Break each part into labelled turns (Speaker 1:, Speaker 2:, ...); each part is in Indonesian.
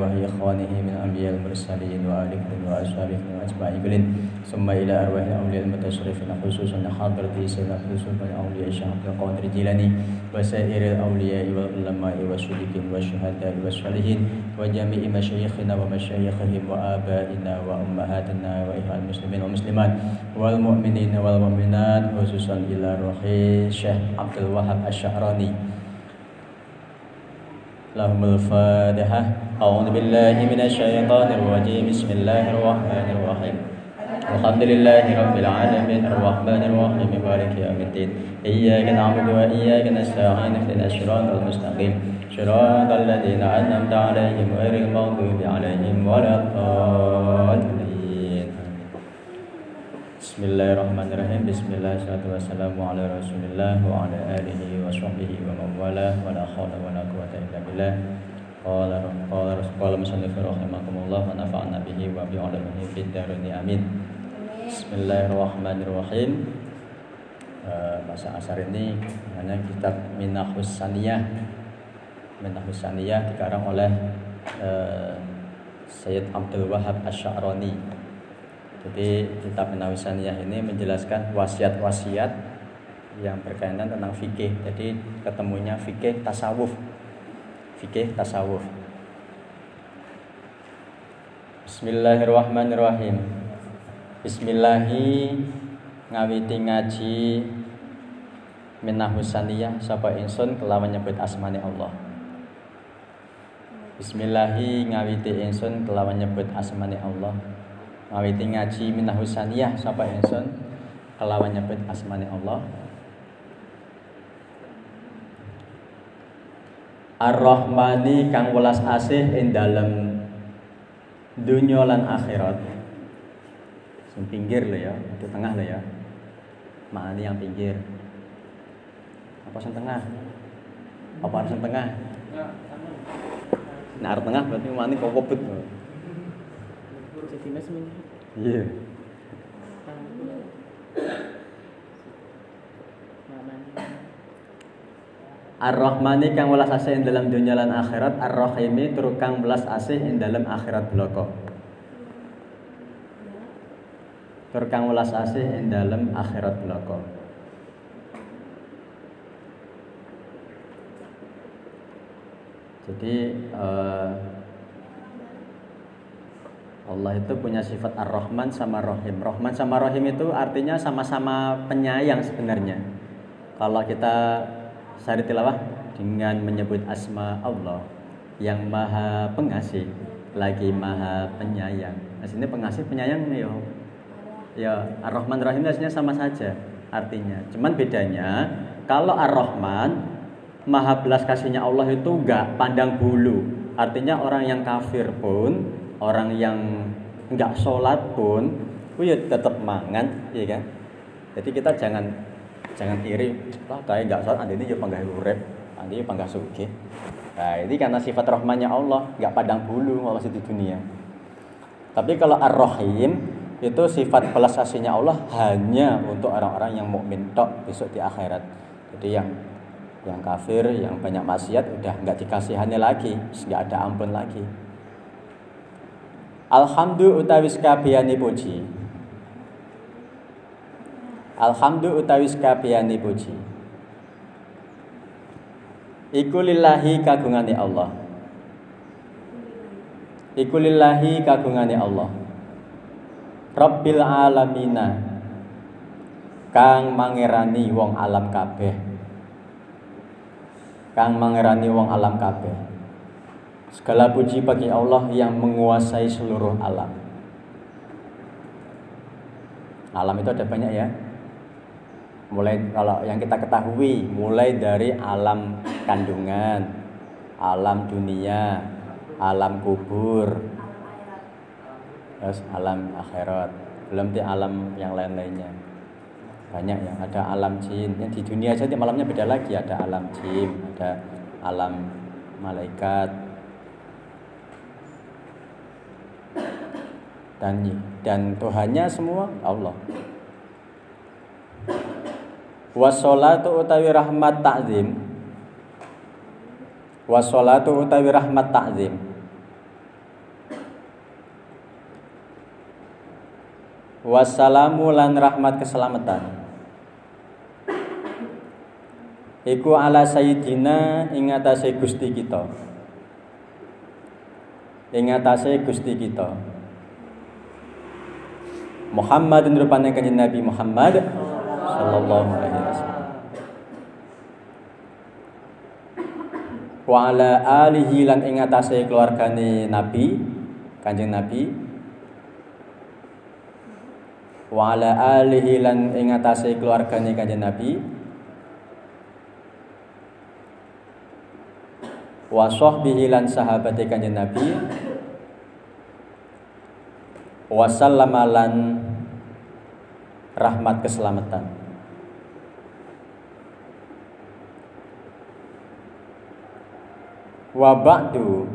Speaker 1: ثم إلى أرواح إخوانه من أنبياء المرسلين وآل كل وأصحابه وأتباع كل ثم إلى أرواح الأولياء المتشرفين خصوصا حضرة سيدنا بن أولياء الشيخ عبد القادر الجيلاني وسائر الأولياء والعلماء والصديقين والشهداء والصالحين وجميع مشايخنا ومشايخهم وآبائنا وأمهاتنا وإخوان المسلمين والمسلمات والمؤمنين والمؤمنات خصوصا إلى روح الشيخ عبد الوهاب الشعراني لهم الفاتحة. أعوذ بالله من الشيطان الرجيم. بسم الله الرحمن الرحيم. الحمد لله رب العالمين. الرحمن الرحيم. مالك يوم الدين. إياك نعبد وإياك نستعين. اهدنا الصراط المستقيم. صراط الذين أنعمت عليهم غير المغضوب عليهم ولا الضالين. بسم الله الرحمن الرحيم. بسم الله والصلاة والسلام على رسول الله وعلى آله وصحبه ومن والاه. ولا حول ولا Alhamdulillah Qala qala qala musannif rahimakumullah wa nafa'na bihi wa bi 'ilmihi fid dharain amin. Bismillahirrahmanirrahim. Eh, bahasa asar ini hanya kitab Minahus Saniyah. Minahus Saniyah dikarang oleh uh, Sayyid Abdul Wahab Asy'arani Jadi kitab Minahus Saniyah ini menjelaskan wasiat-wasiat yang berkaitan tentang fikih. Jadi ketemunya fikih tasawuf Fikih tasawuf. Bismillahirrahmanirrahim. Bismillahi ngawiti ngaji minahusaniyah sapa insun kelawan nyebut asmane Allah. Bismillahi ngawiti insun kelawan nyebut asmane Allah. Ngawiti ngaji minahusaniyah sapa insun kelawan nyebut asmane Allah. Ar-Rahmani kang welas asih ing dalem dunya lan akhirat. Yang pinggir lo ya, di tengah lo ya. Mana yang pinggir? Apa yang tengah? Apa yang tengah? Nah, arah tengah berarti mana kau kopet.
Speaker 2: Jadi mas
Speaker 1: Iya. Ar-Rahmani kang welas asih ing dalam dunya lan akhirat, Ar-Rahimi tur kang welas asih ing dalam akhirat bloko. tur kang welas asih ing dalem akhirat bloko. Jadi uh, Allah itu punya sifat Ar-Rahman sama Rahim. Rahman sama Rahim itu artinya sama-sama penyayang sebenarnya. Kalau kita sari tilawah dengan menyebut asma Allah yang maha pengasih lagi maha penyayang. Nah, sini pengasih penyayang nih yo ya Ar-Rahman Rahim aslinya sama saja artinya. Cuman bedanya kalau Ar-Rahman Maha belas kasihnya Allah itu enggak pandang bulu. Artinya orang yang kafir pun, orang yang enggak sholat pun, itu ya tetap mangan, ya kan? Jadi kita jangan jangan iri, lah kayak enggak sholat, ini ya panggah urep, ini ya panggah suki. Nah ini karena sifat rahmannya Allah, enggak padang bulu Allah di dunia. Tapi kalau Ar-Rahim itu sifat belas kasihnya Allah hanya untuk orang-orang yang mukmin tok besok di akhirat. Jadi yang yang kafir, yang banyak maksiat udah nggak dikasihani lagi, nggak ada ampun lagi. Alhamdulillah kabehane puji. Alhamdulillah utawis kabehane puji. Iku lillahi kagungane Allah. Iku lillahi kagungane Allah. Rabbil alamina kang mangerani wong alam kabeh kang mangerani wong alam kabeh segala puji bagi Allah yang menguasai seluruh alam alam itu ada banyak ya mulai kalau yang kita ketahui mulai dari alam kandungan alam dunia alam kubur terus alam akhirat. Belum di alam yang lain-lainnya. Banyak yang ada alam jin. Yang di dunia saja malamnya beda lagi. Ada alam jin ada alam malaikat. Dan dan Tuhannya semua Allah wasolatu utawi rahmat takzim wasolatu utawi rahmat takzim wassalamu lan rahmat keselamatan. Iku ala sayyidina ing atase Gusti kita. Ing atase Gusti kita. Muhammadun rupane kanjeng Nabi Muhammad sallallahu alaihi wasallam. Wa ala alihi lan ing atase keluargane Nabi Kanjeng Nabi. Wa ala alihi lan ing atase keluargane Kanjeng Nabi. Wa sahbihi lan sahabate Kanjeng Nabi. Wa sallama lan rahmat keselamatan. Wa ba'du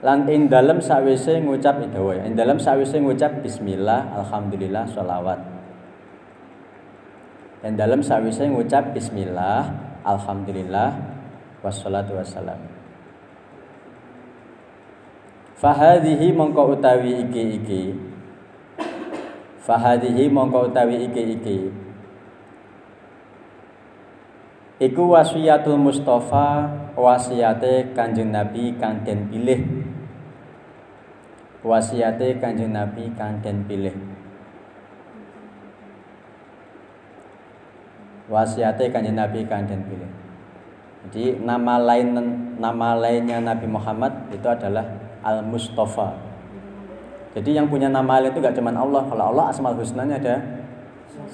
Speaker 1: lan ing dalem sawise ngucap idawa ing dalem sawise ngucap bismillah alhamdulillah sholawat. Ing dalem sawise ngucap bismillah alhamdulillah wassalatu wassalam. Fahadhihi mongko utawi iki iki fahadhihi mongko utawi iki iki Iku wasiatul Mustafa wasiate Kanjeng Nabi kang den pilih. Wasiate Kanjeng Nabi kang den pilih. Wasiate Kanjeng Nabi kang den pilih. Jadi nama lain nama lainnya Nabi Muhammad itu adalah Al Mustafa. Jadi yang punya nama lain itu gak cuma Allah. Kalau Allah Asmaul Husnanya ada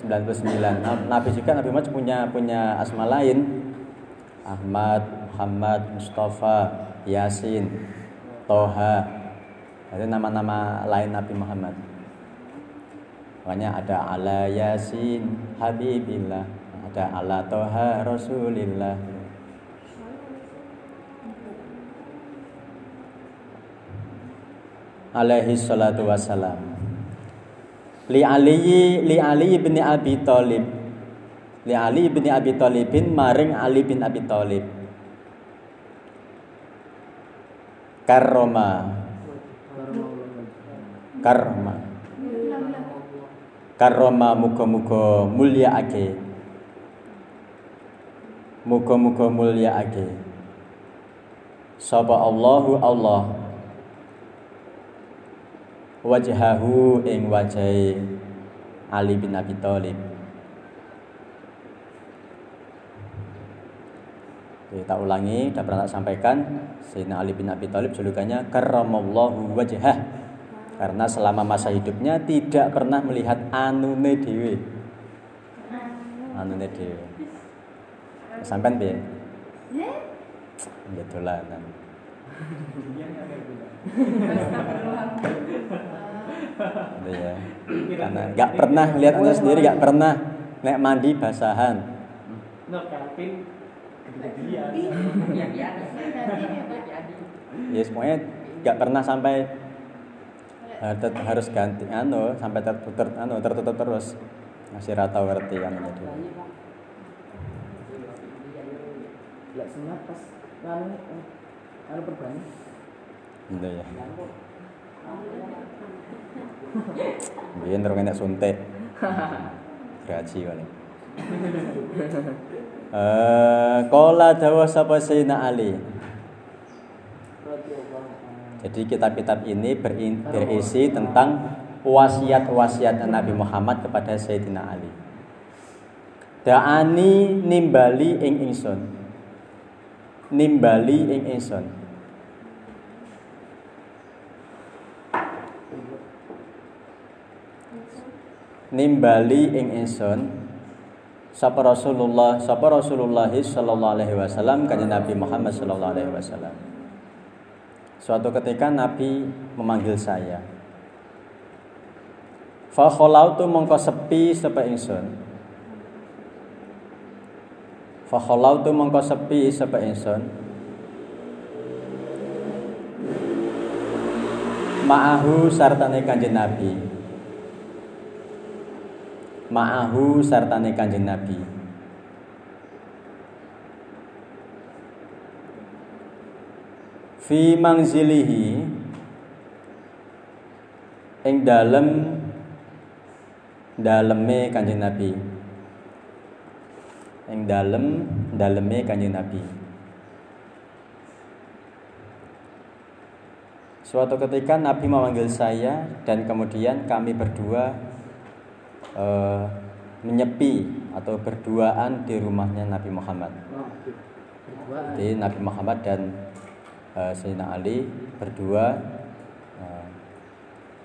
Speaker 1: 99. Nabi juga Nabi Muhammad punya punya asma lain. Ahmad, Muhammad, Mustafa, Yasin, Toha. Itu nama-nama lain Nabi Muhammad. Makanya ada ala Yasin Habibillah, ada ala Toha Rasulillah. Alaihi salatu wassalam. Li Ali li Ali bin Abi Thalib. Li Ali bin Abi Thalibin maring Ali bin Abi Thalib. Karoma karma karoma muga-muga mulia ake muga-muga mulia ake sapa Allahu Allah wajhahu ing wajahi Ali bin Abi Thalib. Kita ulangi, sudah pernah tak sampaikan Sayyidina Ali bin Abi Thalib julukannya karramallahu wajhah karena selama masa hidupnya tidak pernah melihat anune dewe. Anune dewe. Sampai piye? Ya dolanan. Gitu ya. Karena nggak pernah lihat anda sendiri, nggak pernah. Naik mandi basahan. Ya semuanya nggak pernah sampai harus ganti anu sampai tertutup anu tertutup terus. Masih rata ngerti kan jadi
Speaker 2: Lek sunat pas anu anu perbani.
Speaker 1: Gitu ya Biyen terus enak suntik. Gaji paling. Eh, kola dawa sapa Sayyidina Ali. Jadi kitab-kitab ini berisi tentang wasiat-wasiat Nabi Muhammad kepada Sayyidina Ali. Da'ani nimbali ing ingsun. Nimbali ing ingsun. Nimbali ing ingsun sapa Rasulullah sapa Rasulullah sallallahu alaihi wasallam kanjeng Nabi Muhammad sallallahu alaihi wasallam. Suatu ketika Nabi memanggil saya. Fa khalautu mongko sepi sapa ingsun. Fa khalautu mongko sepi sapa ingsun. Ma'ahu sartane kanjeng Nabi ma'ahu sartane kanjeng Nabi. Fi mangzilihi ing dalem daleme kanjeng Nabi. Ing dalem daleme kanjeng Nabi. Suatu ketika Nabi memanggil saya dan kemudian kami berdua uh, menyepi atau berduaan di rumahnya Nabi Muhammad. Jadi Nabi Muhammad dan uh, Sayyidina Ali berdua. Uh,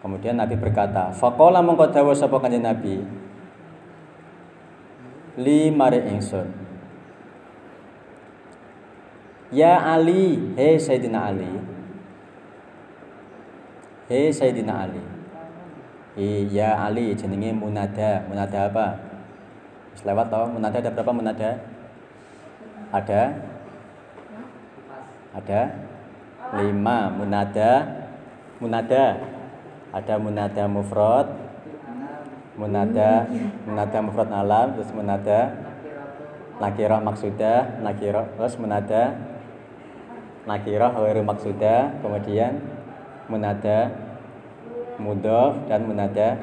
Speaker 1: kemudian Nabi berkata, "Faqala mongko dawuh Nabi, li mari ingsun." Ya Ali, hei Sayyidina Ali, Hei Sayyidina Ali Iya Ali jenenge munada Munada apa? Selewat tau Munada ada berapa munada? Ada? Ada? Lima Munada Munada Ada munada mufrad Munada Munada mufrad alam Terus munada Nakirah maksudah Nakirah Terus munada Nakirah Waru maksudah Kemudian munada mudhof dan munada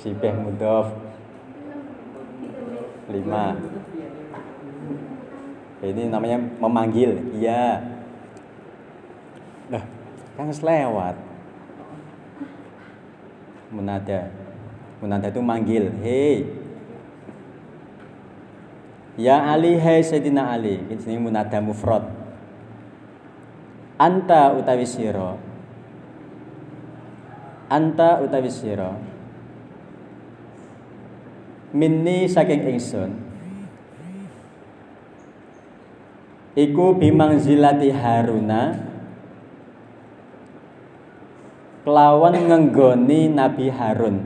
Speaker 1: sibeh mudhof lima. Ini namanya memanggil. Iya. Nah kan selewat munada munada itu manggil. Hei. Ya Ali hei Sayyidina Ali. Ini munada mufrad. Anta utawi sira anta utawi sira. Minni saking ingsun. Iku bimangzilati haruna. Kelawan ngenggoni Nabi Harun.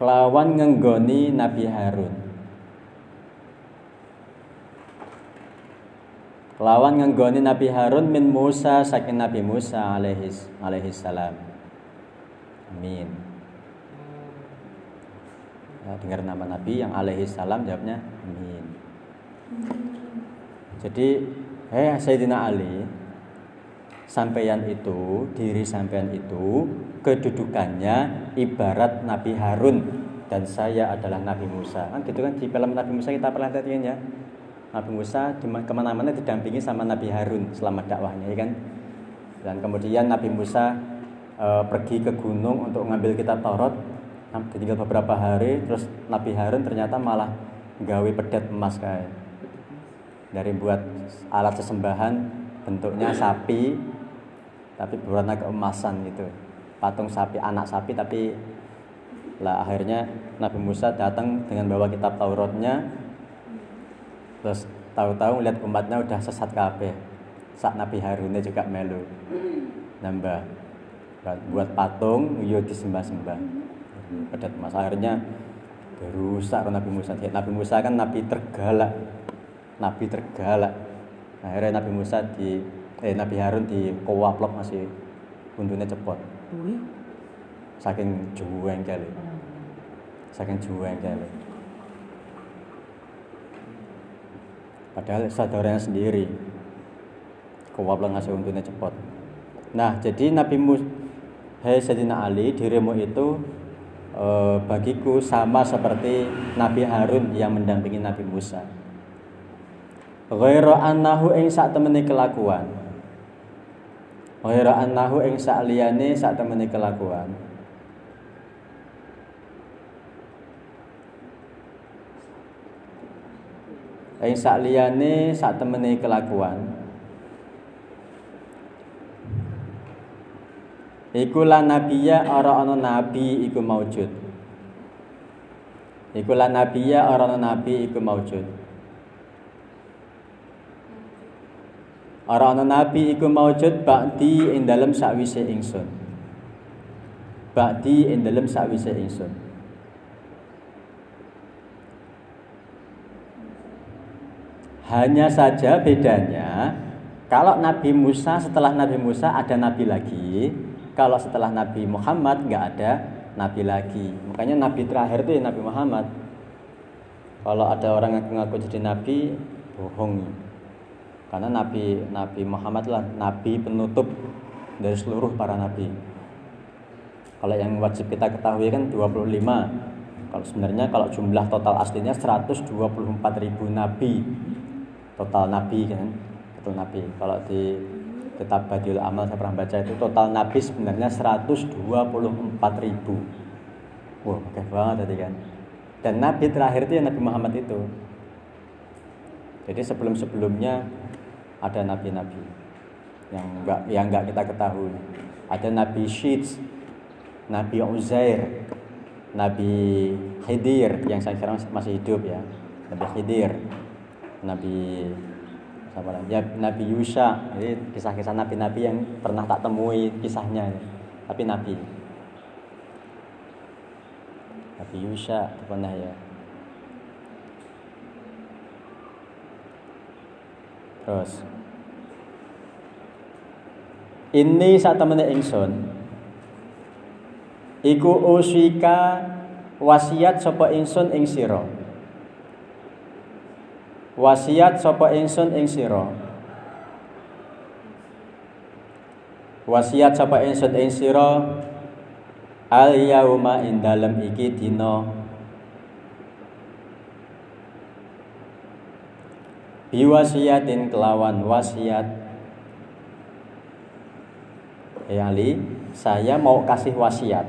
Speaker 1: Kelawan ngenggoni Nabi Harun lawan ngenggoni Nabi Harun min Musa saking Nabi Musa alaihi alaihi salam. Amin. Ya, dengar nama Nabi yang alaihi salam jawabnya amin. Jadi, eh Sayyidina Ali, sampeyan itu, diri sampeyan itu kedudukannya ibarat Nabi Harun dan saya adalah Nabi Musa. Kan gitu kan di film Nabi Musa kita pernah lihat ya Nabi Musa ke mana-mana didampingi sama Nabi Harun selama dakwahnya ya kan? Dan kemudian Nabi Musa e, pergi ke gunung untuk mengambil kitab Taurat. Tinggal beberapa hari terus Nabi Harun ternyata malah gawe pedet emas kayak. Dari buat alat sesembahan bentuknya sapi tapi berwarna keemasan gitu. Patung sapi anak sapi tapi lah akhirnya Nabi Musa datang dengan bawa kitab Tauratnya terus tahu-tahu lihat umatnya udah sesat kabeh. Saat Nabi Harunnya juga melu. Nambah. Buat patung yo disembah-sembah. Pada masa akhirnya berusak Nabi Musa. Nabi Musa kan Nabi tergalak. Nabi tergalak. Akhirnya Nabi Musa di eh Nabi Harun di kowaplok masih untungnya cepot. Saking juweng kali. Saking juweng kali padahal saudaranya sendiri. Kewablah ngasih untungnya cepat. Nah jadi Nabi Mus Hei Sayyidina Ali dirimu itu e, bagiku sama seperti Nabi Harun yang mendampingi Nabi Musa. Ghairu annahu ing sak temene kelakuan. Ghairu annahu ing sak liyane sak temene kelakuan ing sak liyane sak temene kelakuan. Iku lan nabiya ora ana nabi iku maujud. Iku lan nabiya ora ana nabi iku maujud. Ora ana nabi iku maujud ba'di ing dalem sakwise ingsun. Ba'di ing dalem sakwise ingsun Hanya saja bedanya Kalau Nabi Musa setelah Nabi Musa ada Nabi lagi, kalau setelah Nabi Muhammad nggak ada Nabi lagi. Makanya Nabi terakhir itu ya Nabi Muhammad. Kalau ada orang yang ngaku jadi Nabi, bohong. Karena Nabi Nabi Muhammad lah Nabi penutup dari seluruh para Nabi. Kalau yang wajib kita ketahui kan 25. Kalau sebenarnya kalau jumlah total aslinya 124 ribu Nabi. Total Nabi kan total Nabi. Kalau di kitab Badiul Amal saya pernah baca itu total Nabi sebenarnya 124 ribu. Wah, oke banget tadi kan. Dan Nabi terakhir itu ya Nabi Muhammad itu. Jadi sebelum-sebelumnya ada nabi-nabi yang enggak yang enggak kita ketahui. Ada Nabi Syeds, Nabi Uzair, Nabi Khidir yang saya kira masih hidup ya. Nabi Khidir, Nabi siapa? Ya, Nabi Yusha. Jadi kisah-kisah nabi-nabi yang pernah tak temui kisahnya. Tapi nabi. Nabi Yusha pernah ya. Terus ini saat temennya ingsun iku usika wasiat sapa ingsun ing wasiat sapa ingsun ing sira wasiat sapa ingsun ing sira al yauma ing dalem iki dina biwasiatin kelawan wasiat Ya Ali, saya mau kasih wasiat.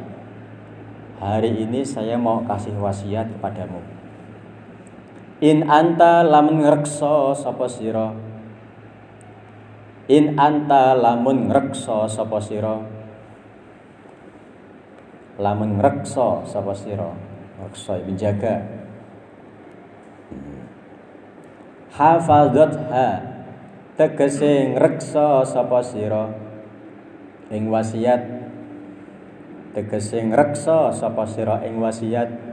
Speaker 1: Hari ini saya mau kasih wasiat kepadamu. In anta lamun ngrekso sapa sira. In anta lamun ngrekso sapa sira. Lamun ngrekso sapa sira. Ngrekso menjaga. Hafadzatha tegese ngrekso sapa sira ing wasiat tegese ngreksa sapa sira ing wasiat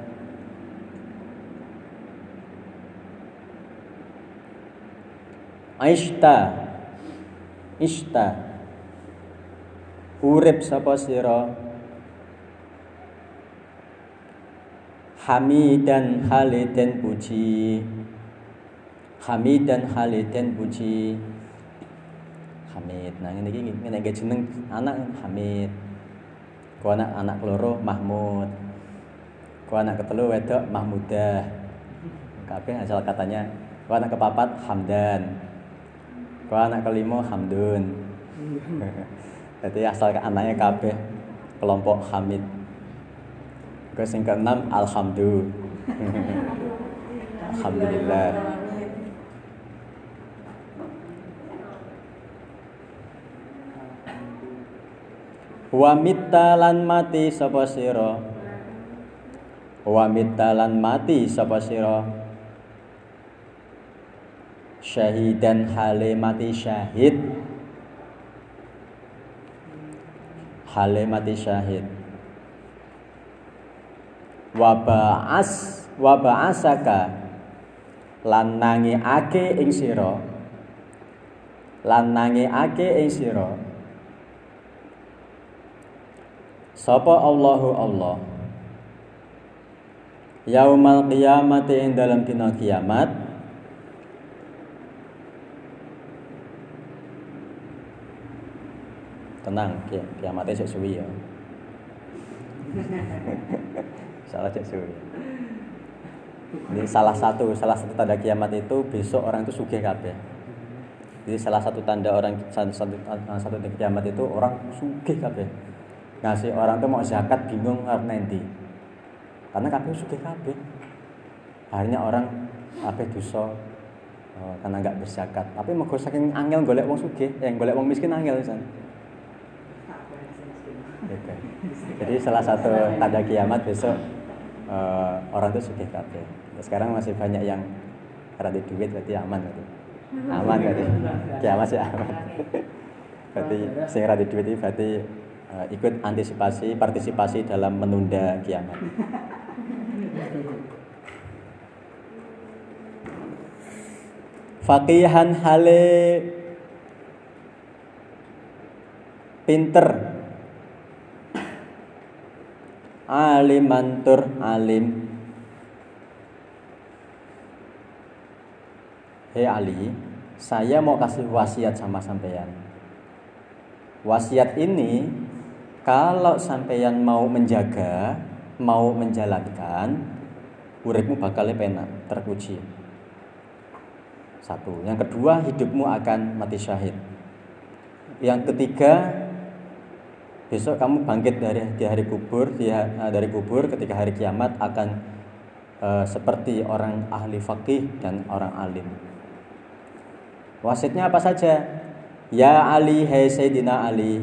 Speaker 1: Aishta Ishta Urip sapa sira Hamidan haliden puji Hamidan haliden puji Hamid. Nah ini ini ini iki jeneng anak Hamid. Ku anak anak keloro Mahmud. Ku anak ketelu wedok Mahmudah. Kabeh asal katanya. Ku anak kepapat Hamdan. Ku anak kelima Hamdun. Jadi asal anaknya kabeh kelompok Hamid. Ku sing keenam Alhamdulillah. Alhamdulillah. Wa lan mati sapa sira Wa lan mati sapa sira Syahidan hale mati syahid. Hale mati syahid. Wa ba'as wa ba'asaka lan ake ing sira. Lan ake ing sira. Sapa Allahu Allah? Yaumal qiyamati ing dalam dina kiamat Tenang, kiamatnya cek suwi ya. Salah cek suwi. Ini salah satu, salah satu tanda kiamat itu besok orang itu sugih kabeh. Jadi salah satu tanda orang satu, satu, satu kiamat itu orang sugih kabeh. Ngasih orang tuh mau zakat bingung harus nanti karena kabeh sudah kabeh. Akhirnya orang kabeh dosa oh, karena nggak berzakat. Tapi mau saking angel golek wong sugih yang golek wong miskin angel san gitu. jadi salah satu tanda kiamat besok uh, orang tuh sugih kabeh. Sekarang masih banyak yang rada duit berarti aman berarti aman berarti. Kiamat sih aman. Berarti sing rada duit itu berarti uh, ikut antisipasi partisipasi dalam menunda kiamat. Faqihan hale pinter alim mantur alim Hei Ali, saya mau kasih wasiat sama sampeyan. Wasiat ini kalau sampeyan mau menjaga, mau menjalankan, uripmu bakal penak, terpuji. Satu. Yang kedua, hidupmu akan mati syahid. Yang ketiga, besok kamu bangkit dari di hari kubur, di, dari kubur ketika hari kiamat akan uh, seperti orang ahli fakih dan orang alim. Wasitnya apa saja? Ya Ali, hei Sayyidina Ali.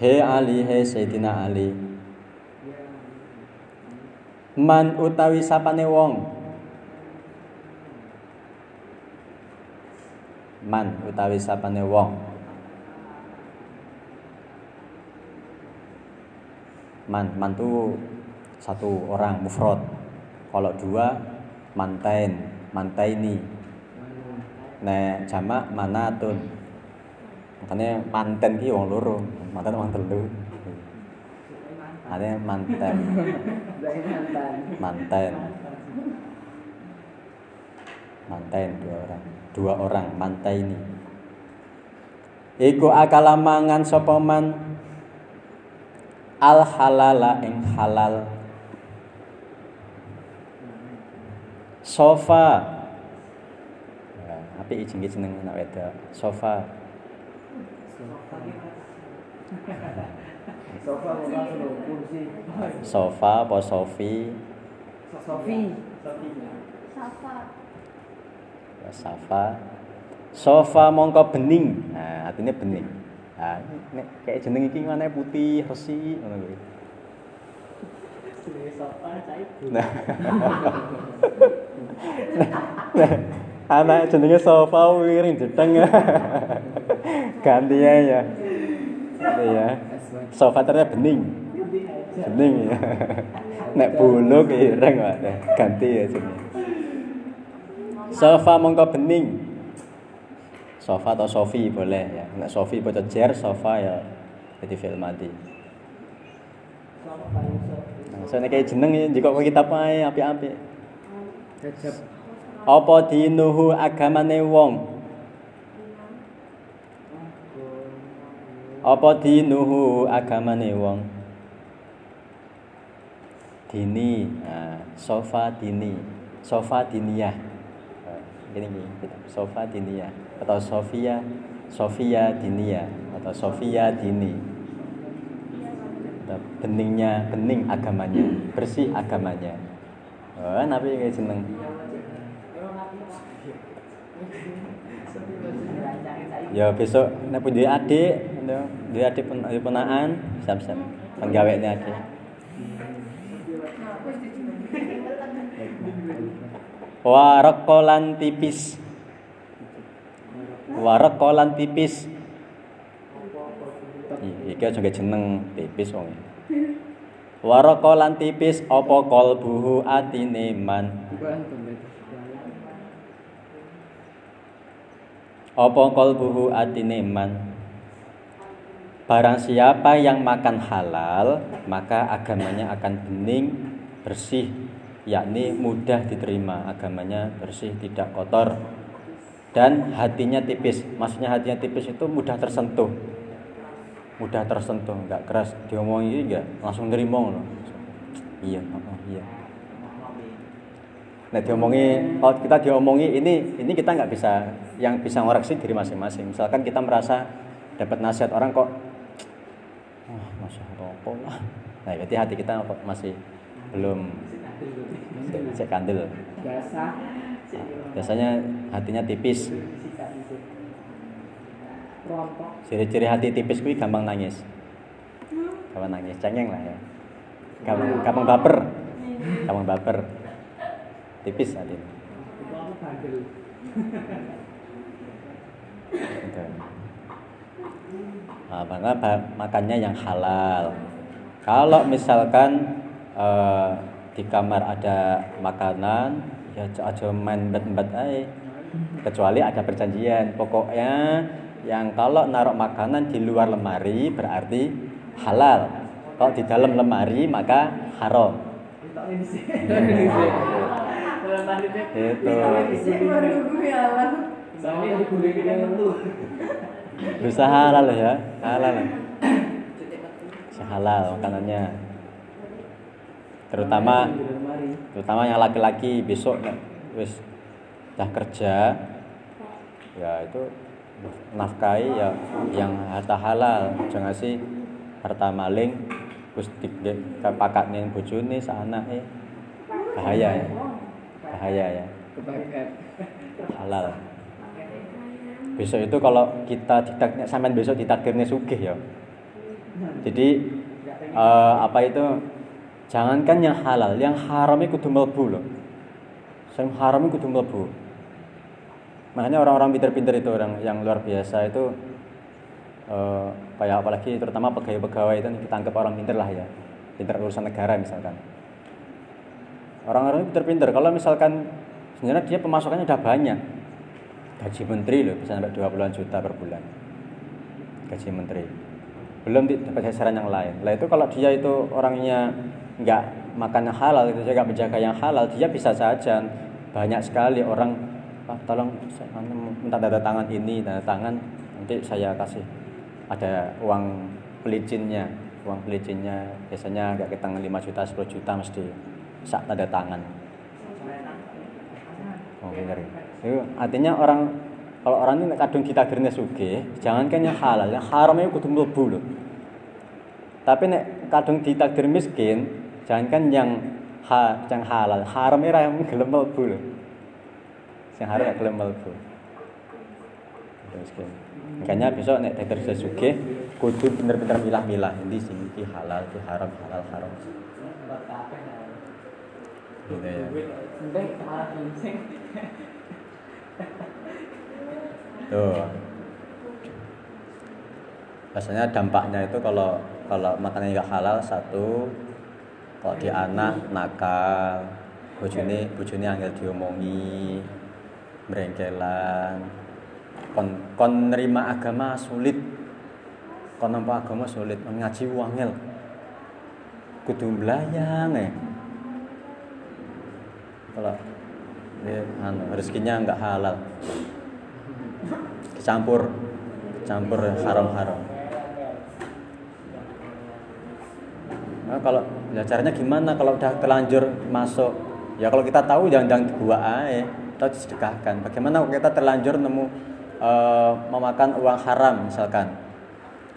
Speaker 1: Hei Ali, hei Sayyidina Ali. Man utawi sapane wong. Man utawi sapane wong. Man, man satu orang mufrad. Kalau dua mantain, mantaini. Nek jamak manatun. Makanya manten ki wong loro. Manten wong telu. Ada manten. Manten. Manten dua orang. Dua orang mantai ini Iku akala mangan sapa man al halala ing halal sofa Apik jenenge jeneng anak wedok. Sofa.
Speaker 2: Sofa.
Speaker 1: Sofa apa Sofi?
Speaker 2: Sofi.
Speaker 3: Safa.
Speaker 1: Safa. Sofa mongko bening. Nah, artinya bening. Nah, nek kayak jeneng iki mana putih, resi ngono kuwi.
Speaker 2: Sofa
Speaker 1: Nah. nah, anak jenenge sofa wiring jedeng. Ganti ya. Ya ya. Sofa ternyata bening. Bening ya. Nek bulu ireng ganti ya jenenge. Sofa mongko bening sofa atau sofi boleh ya. Nek sofi baca jer sofa ya jadi film mati. Nah, soalnya kayak jeneng ya jika kita pakai api-api apa dinuhu agamane wong? Apa dinuhu agamane wong? Dini nah, sofa dini. Sofa diniyah ini nih sofa diniyah atau sofia sofia diniyah atau sofia dini. Beningnya bening agamanya bersih agamanya. Oh, nabi kayak seneng ya besok pun duwe adik duwe adik pun duwe ponaan sam-sam penggawene adik Warekolan tipis. Warekolan tipis. Iki aja jeneng tipis wong Warekolan tipis apa kalbuhu atine man? Apa qalbuhu atine man? Barang siapa yang makan halal Maka agamanya akan bening Bersih Yakni mudah diterima Agamanya bersih tidak kotor Dan hatinya tipis. Maksudnya hatinya tipis itu mudah tersentuh. Mudah tersentuh Enggak keras. Diomongi enggak Langsung nerima loh. Iya, oh, iya. Nah diomongi, kalau kita diomongi ini, ini kita nggak bisa, yang bisa ngoreksi diri masing-masing. Misalkan kita merasa dapat nasihat orang kok, wah oh, masya Allah, lah. Nah berarti hati kita masih belum cek kandil. Nah, biasanya hatinya tipis. Ciri-ciri hati tipis kuwi gampang nangis. Gampang nangis, cengeng lah ya. Gampang, gampang baper. Gampang baper tipis. Gitu. Nah, maka makannya yang halal. Kalau misalkan uh, di kamar ada makanan, ya aja main bet-bet aja. Kecuali ada perjanjian, pokoknya yang kalau naruh makanan di luar lemari berarti halal. Kalau di dalam lemari maka haram. Itu bisa halal ya, halal. Sehalal makanannya. Terutama terutama yang laki-laki besok wis dah kerja ya itu nafkahi ya yang harta halal. Jangan sih? Harta maling terus dipakat nih bojone anake bahaya ya. Bahaya ya. Halal. Besok itu kalau kita ditak sampean besok ditakdirnya sugih ya. Jadi eh, apa itu jangankan yang halal yang haram itu kudu mlebu loh haram itu kudu mlebu. Makanya orang-orang pinter-pinter itu orang yang luar biasa itu eh, kayak apalagi terutama pegawai-pegawai itu kita anggap orang pinter lah ya. Pinter urusan negara misalkan. Orang-orang pinter-pinter. Kalau misalkan sebenarnya dia pemasukannya udah banyak. Gaji menteri loh bisa sampai 20 juta per bulan. Gaji menteri. Belum dapat sasaran yang lain. Lah itu kalau dia itu orangnya nggak makan yang halal itu dia nggak menjaga yang halal. Dia bisa saja. Banyak sekali orang "Pak, tolong saya minta tanda tangan ini tanda tangan nanti saya kasih. Ada uang pelicinnya. Uang pelicinnya biasanya nggak kita 5 juta 10 juta mesti sak tanda tangan. Oh, bener. Itu artinya orang kalau orang ini kadung ditakdirnya suge, jangankan yang halal, yang haram itu kudu mlebu. Tapi nek kadung ditakdir miskin, jangankan yang ha, yang halal, haram itu yang gelem mlebu lho. Yang haram gak gelem mlebu. Makanya besok nek takdir suge, kudu bener-bener milah-milah. Ini sing iki halal, iki haram, halal, haram. Ya. Tuh. Biasanya dampaknya itu kalau kalau makannya nggak halal satu kalau di anak nakal, bojone bojone angel diomongi, merengkelan, kon kon nerima agama sulit, kon nampak agama sulit, ngaji wangel, kudu belayang ya. Kalau ini anu, rezekinya nggak halal. Campur campur haram-haram. Nah, kalau ya caranya gimana kalau udah terlanjur masuk? Ya kalau kita tahu jangan-jangan dibuat aja atau disedekahkan. Bagaimana kalau kita terlanjur nemu eh, memakan uang haram misalkan?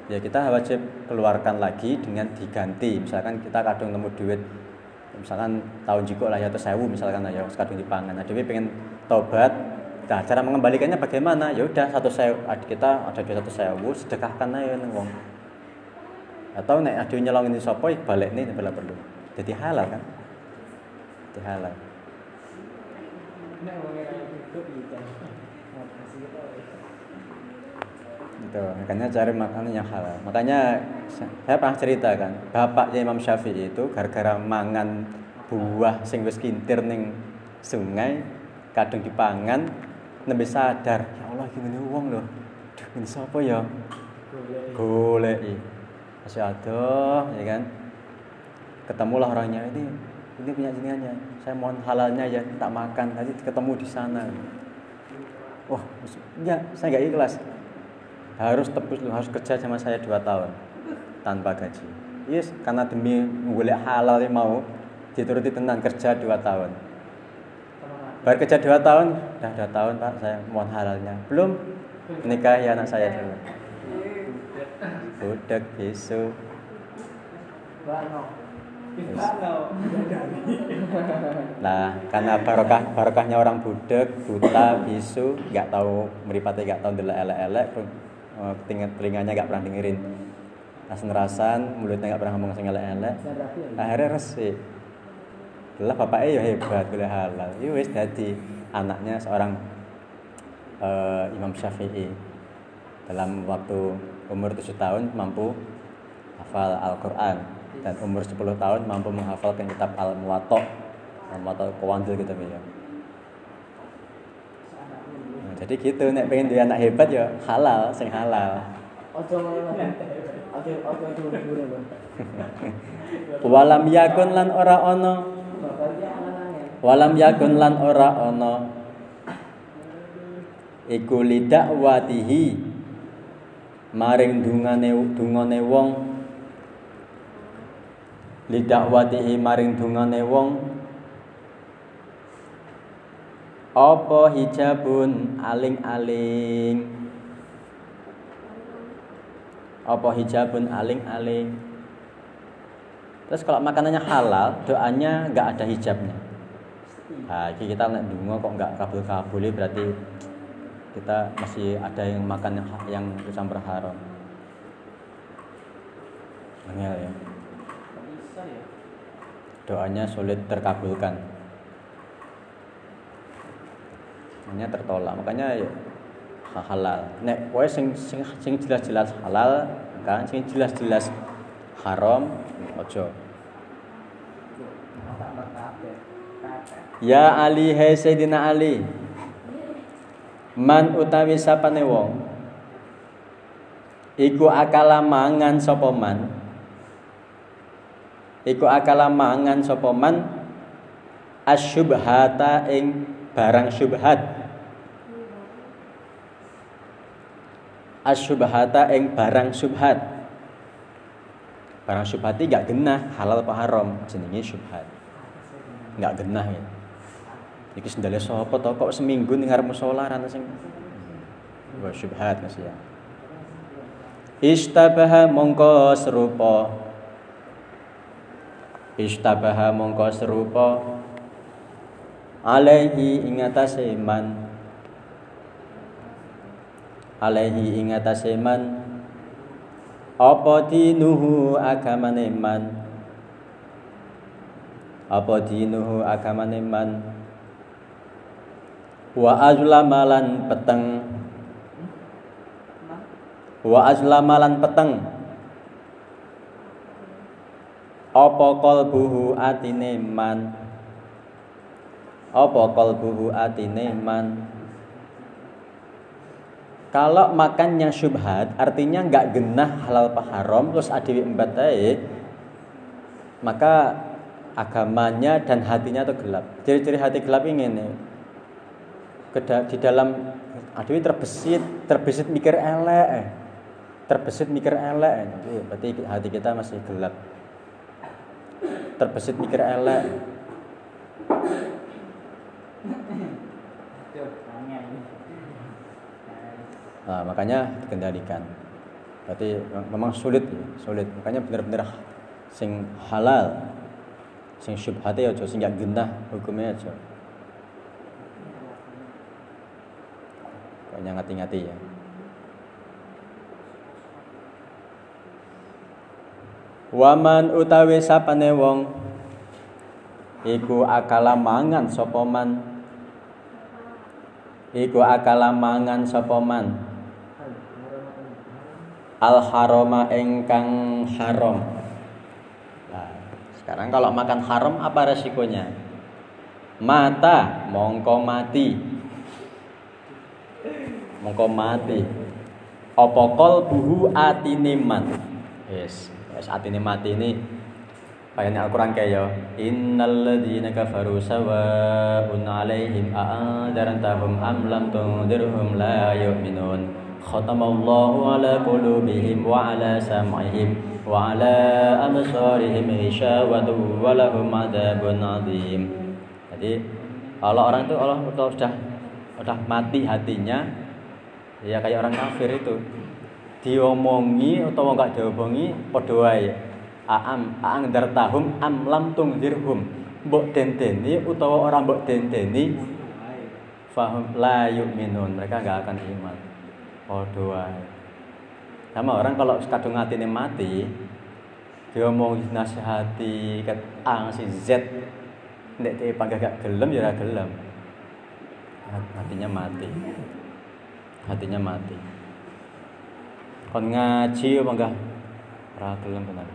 Speaker 1: Ya kita wajib keluarkan lagi dengan diganti. Misalkan kita kadung nemu duit misalkan tahun jiko lah ya atau sewu misalkan lah ya kadung dipangan nah dewi pengen tobat. Nah, cara mengembalikannya bagaimana? Ya udah satu sewu, kita ada duit satu sewu, sedekahkan aja nih wong. Atau nek ada nyelongin di sopo, balik nih bila perlu. Jadi halal kan? Jadi halal.
Speaker 2: Gitu.
Speaker 1: Makanya cari makanan yang halal. Makanya saya pernah cerita kan, bapaknya Imam Syafi'i itu gara-gara mangan buah sing wis kintir ning sungai, kadung dipangan, nembe sadar, ya Allah gini wong loh. Ini siapa ya? Goleki. Ada, ya kan? Ketemulah orangnya ini ini punya jenengannya. Saya mohon halalnya ya, tak makan. Tadi ketemu di sana. Wah, enggak, saya enggak ikhlas harus tebus harus kerja sama saya dua tahun tanpa gaji yes karena demi golek halal yang mau dituruti tenan kerja dua tahun baru kerja dua tahun dah dua tahun pak saya mohon halalnya belum nikahi anak saya dulu budak bisu. Nah, karena barokah barokahnya orang budak, buta, bisu, nggak tahu meripati nggak tahu ndelok elek-elek, eh, telinga- telinganya nggak pernah dengerin rasan-rasan, mulutnya nggak pernah ngomong sing elek-elek. Akhirnya resik. Lah bapaknya ya hebat, boleh halal. Ya wis dadi anaknya seorang eh, Imam Syafi'i. Dalam waktu umur 7 tahun mampu hafal Al-Qur'an dan umur 10 tahun mampu menghafalkan kitab Al-Muwatta. Al-Muwatta Kewandil gitu ya. Nah, jadi gitu nek pengen dia anak hebat ya halal sing halal
Speaker 2: Ojo. Ojo ojo
Speaker 1: walam yakun lan ora
Speaker 2: anak-anaknya.
Speaker 1: walam yakun lan ora ana iku lidakwatihi maring dungane dungane wong. Lidakwatihi maring dungane wong. Apa hijabun? Aling-aling. Apa hijabun? Aling-aling. Terus kalau makanannya halal doanya nggak ada hijabnya. Nah kita nek dungo kok nggak kabul-kabul berarti kita masih ada yang makan yang, yang campur haram. Angel ya.
Speaker 2: Ya.
Speaker 1: doanya sulit terkabulkan. Hanya tertolak makanya ya ha- halal. Nek kowe sing sing sing jelas-jelas halal kan sing jelas-jelas haram ojo. Ya ali hai sayyidina ali man utawi sapane wong iku akala mangan sapa man? Iku akala mangan sapa man? Asyubhata ing barang syubhat. Asyubhata ing barang syubhat. Barang syubhat iki gak genah halal apa haram? Jenenge syubhat. Nggak genah ya. Iki sendale sapa to? Kok seminggu ning ngarep musala ra sing wa syubhat Mas ya. Istabaha mongko serupa. Istabaha mongko serupa. Alaihi ing atase man. Alaihi ing atase man. Apa dinuhu agamane man? Apa dinuhu agamane man wa azlamalan peteng wa azlamalan peteng apa qalbuhu atine man apa qalbuhu atine man kalau makan yang syubhat artinya nggak genah halal apa haram terus adewi embat maka agamanya dan hatinya itu gelap. Ciri-ciri hati gelap ini nih. Di dalam aduh terbesit, terbesit mikir elek. eh. Terbesit mikir elek. eh. Berarti hati kita masih gelap. Terbesit mikir elek. Nah, makanya dikendalikan. Berarti memang sulit ya, sulit. Makanya benar-benar sing halal, sing syubhate aja sing gak genah hukumnya aja. Pokoknya ngati-ngati ya. Waman utawi sapane wong iku akala mangan sapa man iku akala mangan sapa man al harama engkang haram. Nah, sekarang kalau makan haram apa resikonya? Mata mongko mati. Mongko mati. Apa qalbuhu atine man. Yes, yes atine mati ini Bayangin Al-Quran kayak ya Innal ladhina kafaru sawa'un alaihim a'adarantahum am lam tundirhum la yu'minun Khatamallahu ala qulubihim wa ala sam'ihim wa ala absarihim hishawatu wa lahum adabun azim Jadi kalau orang itu Allah sudah sudah mati hatinya ya kayak orang kafir itu. Diomongi atau enggak diomongi wae. Aam aang dartahum am lam tungdirhum mbok denteni utawa orang mbok denteni fahum la yu'minun. Mereka nggak akan iman. Wae. Sama orang kalau kadung atine mati diomong nasihati kat ang si Z. Nek te panggah gak gelem ya ora gelem. Hatinya mati hatinya mati. Kon ngaji apa enggak? Ora gelem benar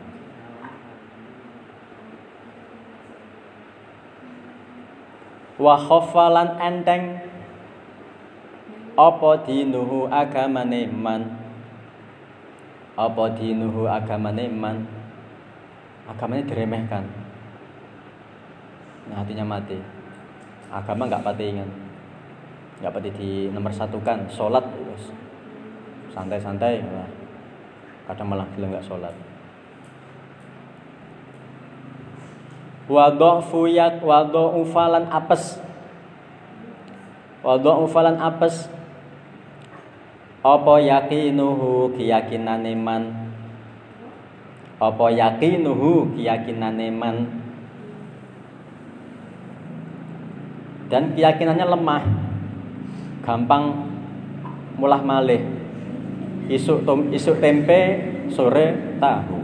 Speaker 1: wa khafalan enteng. Apa dinuhu agamane man? Apa dinuhu agamane man? Agamanya diremehkan. Nah hatinya mati. Agama nggak pati nggak pati di nomor satukan sholat terus santai-santai malah. Kadang malah gila nggak sholat. Wadhafu yak wadhafu falan apes. Wadhafu falan apes. Apa yakinuhu keyakinane man? Apa yakinuhu keyakinane man? Dan keyakinannya lemah gampang mulah malih. Isuk tom, isuk tempe sore tahu.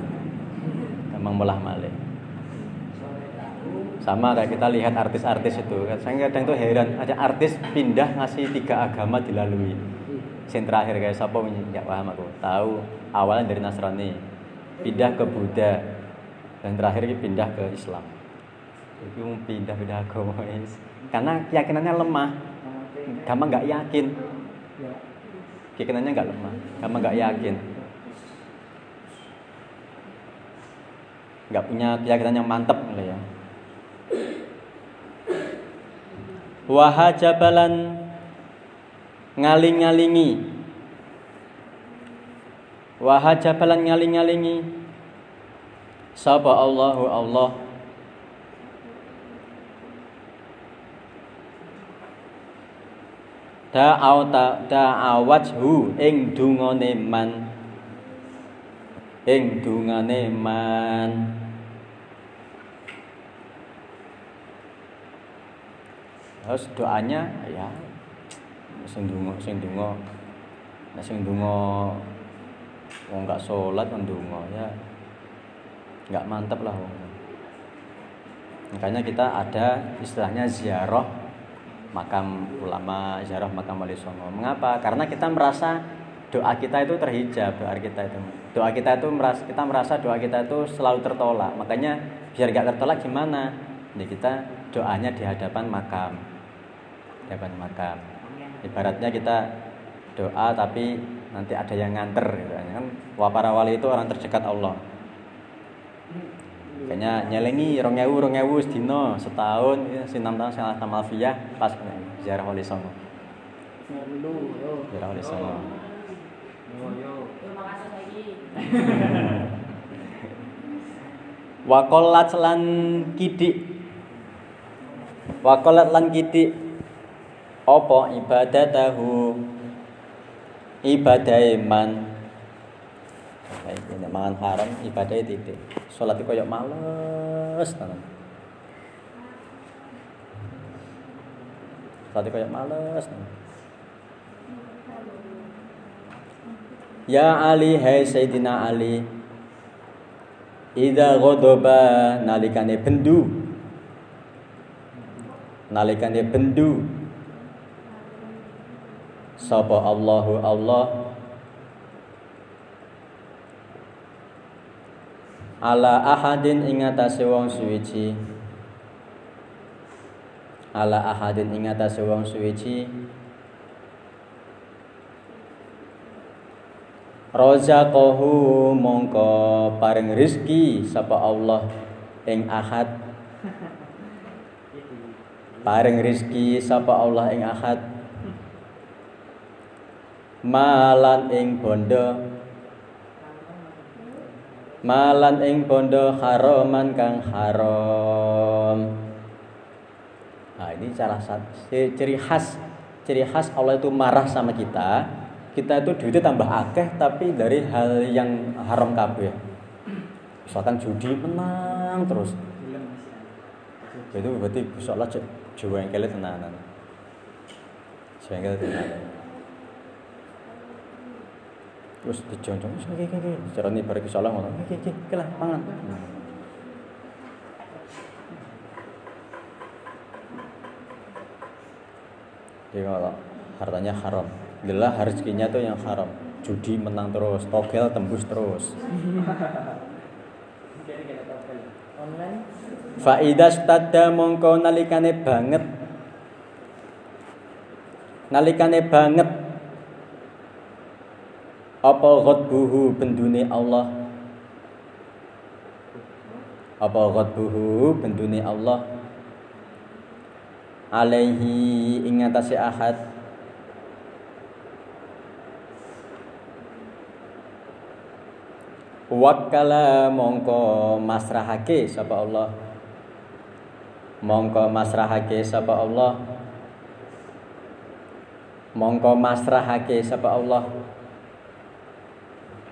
Speaker 1: Gampang mulah malih. Sama kayak kita lihat artis-artis itu. Saya kadang tuh heran. Ada artis pindah ngasih tiga agama dilalui. Yang terakhir kayak siapa nggak paham aku. Tahu. Awalnya dari Nasrani. Pindah ke Buddha. Dan terakhir pindah ke Islam. Itu pindah pindah agama karena keyakinannya lemah gampang nggak yakin. Keyakinannya nggak lemah. Gampang nggak yakin. Nggak punya keyakinan yang mantep lah ya. Wahajabalan ngaling-ngalingi. Wahajabalan ngaling-ngalingi. Sapa Allahu Allah da'aw da'awathu ing dungane man. Ing dungane man. Terus doanya ya sing donga sing donga nek sing donga wong gak salat ndonga ya nggak mantep lah wong. Makanya kita ada istilahnya ziarah makam ulama, ziarah makam wali songo. Mengapa? Karena kita merasa doa kita itu terhijab, doa kita itu. Doa kita itu merasa kita merasa doa kita itu selalu tertolak. Makanya biar gak tertolak gimana? Jadi kita doanya di hadapan makam. Di hadapan makam. Ibaratnya kita doa tapi nanti ada yang nganter gitu kan. Wah para wali itu orang terdekat Allah kayaknya nyelengi rong ewu rong ewu sedino setahun ya, sinam tahun saya tamal malfiyah pas ziarah wali songo. Ziarah wali songo. Wakolat lan kidik. Wakolat lan kidik. Opo ibadatahu? Ibadah iman Baik, ini mangan haram ibadahnya titik. Sholat itu males tenan. Itu kayak males. Ya Ali, hai Sayyidina Ali. Ida ghadaba nalikane bendu. Nalikane bendu. Sapa Allahu Allah ala ahadin ing atase wong suwiji ala ahadin ing atase wong suwiji Rozaqahu mongko paring rizki sapa Allah ing ahad. Paring rizki sapa Allah ing ahad. Malan ing bondo malan ing bondo haraman kang haram. Nah ini cara ciri khas ciri khas Allah itu marah sama kita. Kita itu duitnya tambah akeh tapi dari hal yang haram kabeh. Misalkan judi menang terus. Itu berarti jawa yang kalian tenanan kalian tenanan terus dijonjong wis iki iki carane bareng ki salah ngono. Iki iki iki lah mangan. Jadi kalau hartanya haram, lelah rezekinya tuh yang haram. Judi menang terus, togel tembus terus. Faidah tada mongko nalikane banget, nalikane banget apa ghadbuhu bendune Allah? Apa ghadbuhu bendune Allah? Alaihi ing atase ahad. Wakala mongko masrahake sapa Allah? Mongko masrahake sapa Allah? Mongko masrahake sapa Allah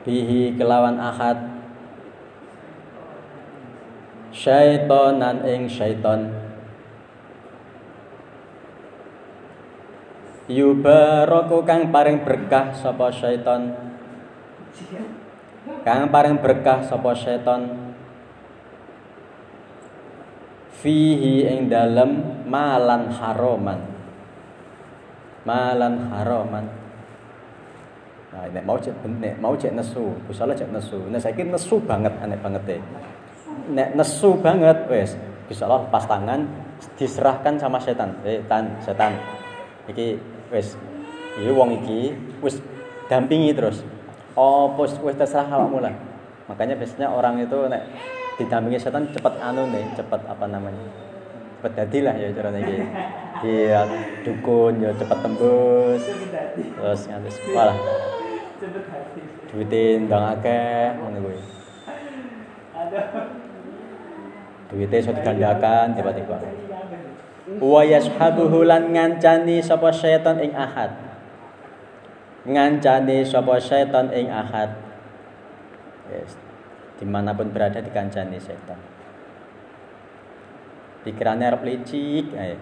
Speaker 1: Bihi kelawan ahad. Syaitonan ing syaiton. Yubaraku kang paring berkah sapa syaiton? Kang paring berkah sapa seton fihi ing dalem malan haroman. Malan haroman nah nek mau cek nek mau cek nesu kusala cek nesu. Nek saiki nesu banget aneh banget e nek nesu banget wes bisa Allah pas tangan diserahkan sama setan. Setan setan. Iki wes iki wong iki wis dampingi terus. Oh pos wis terserah awakmu lah. Makanya biasanya orang itu nek didampingi setan cepat anu nih cepat apa namanya? Lah ya caranya gitu iya dukun ya cepat tembus. Terus nganti sekolah duitin ndang akeh ngono kuwi. Duitnya iso digandakan tiba-tiba. Wa yashabuhu lan ngancani sapa setan ing ahad. Ngancani sapa setan ing ahad. Yes. di mana pun berada dikancani setan pikirannya arep licik ae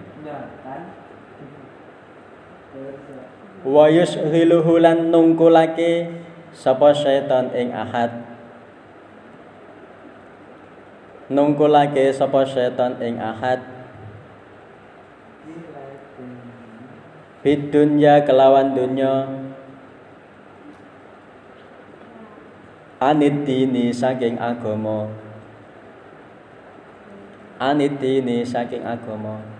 Speaker 1: wa yusghiluhu lan nungkulake sapa setan ing ahad. Nungkulake sapa setan ing ahad. Bidunya kelawan dunya. Anit dini saking agama. Anit dini saking agama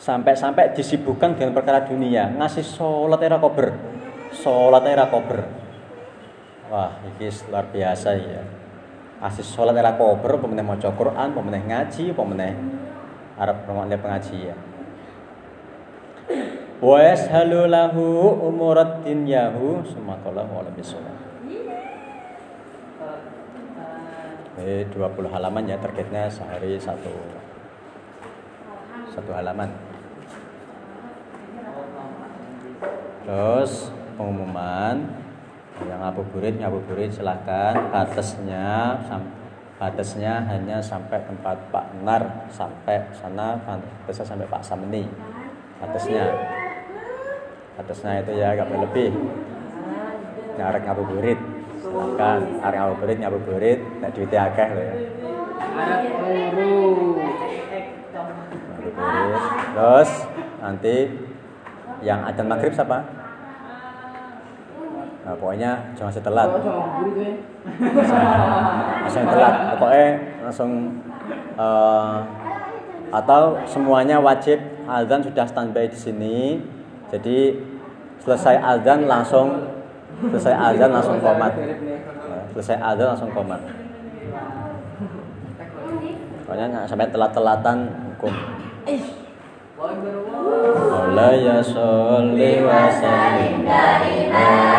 Speaker 1: sampai-sampai disibukkan dengan perkara dunia. Ngasih sholat era kober. Sholat era kober. Wah ini luar biasa ya. Ngasih sholat era kober pemenang mau Quran pemenang ngaji pemenang Arab pengajian. Wa yashalu lahu umurat dunyahu sumakallahu ala bisawab Eh 20 halaman ya targetnya sehari satu. Satu halaman. Terus pengumuman. Yang ngabuburit ngabuburit silahkan batasnya batasnya hanya sampai tempat Pak Nar sampai sana batasnya sampai Pak Sameni. Batasnya. Atasnya itu ya gak boleh lebih. Ngarek ngabuburit. Silahkan arek ngabuburit ngabuburit. Nek duitnya akeh lho ya. Ngabuburit. Terus nanti yang adzan maghrib siapa nah pokoknya jangan setelat. Langsung telat. Pokoknya langsung uh, atau semuanya wajib. Azan sudah standby di sini. Jadi selesai azan langsung selesai azan langsung komat. Selesai azan langsung komat. Pokoknya sampai telat-telatan hukum. Allah ya sholli wa sallim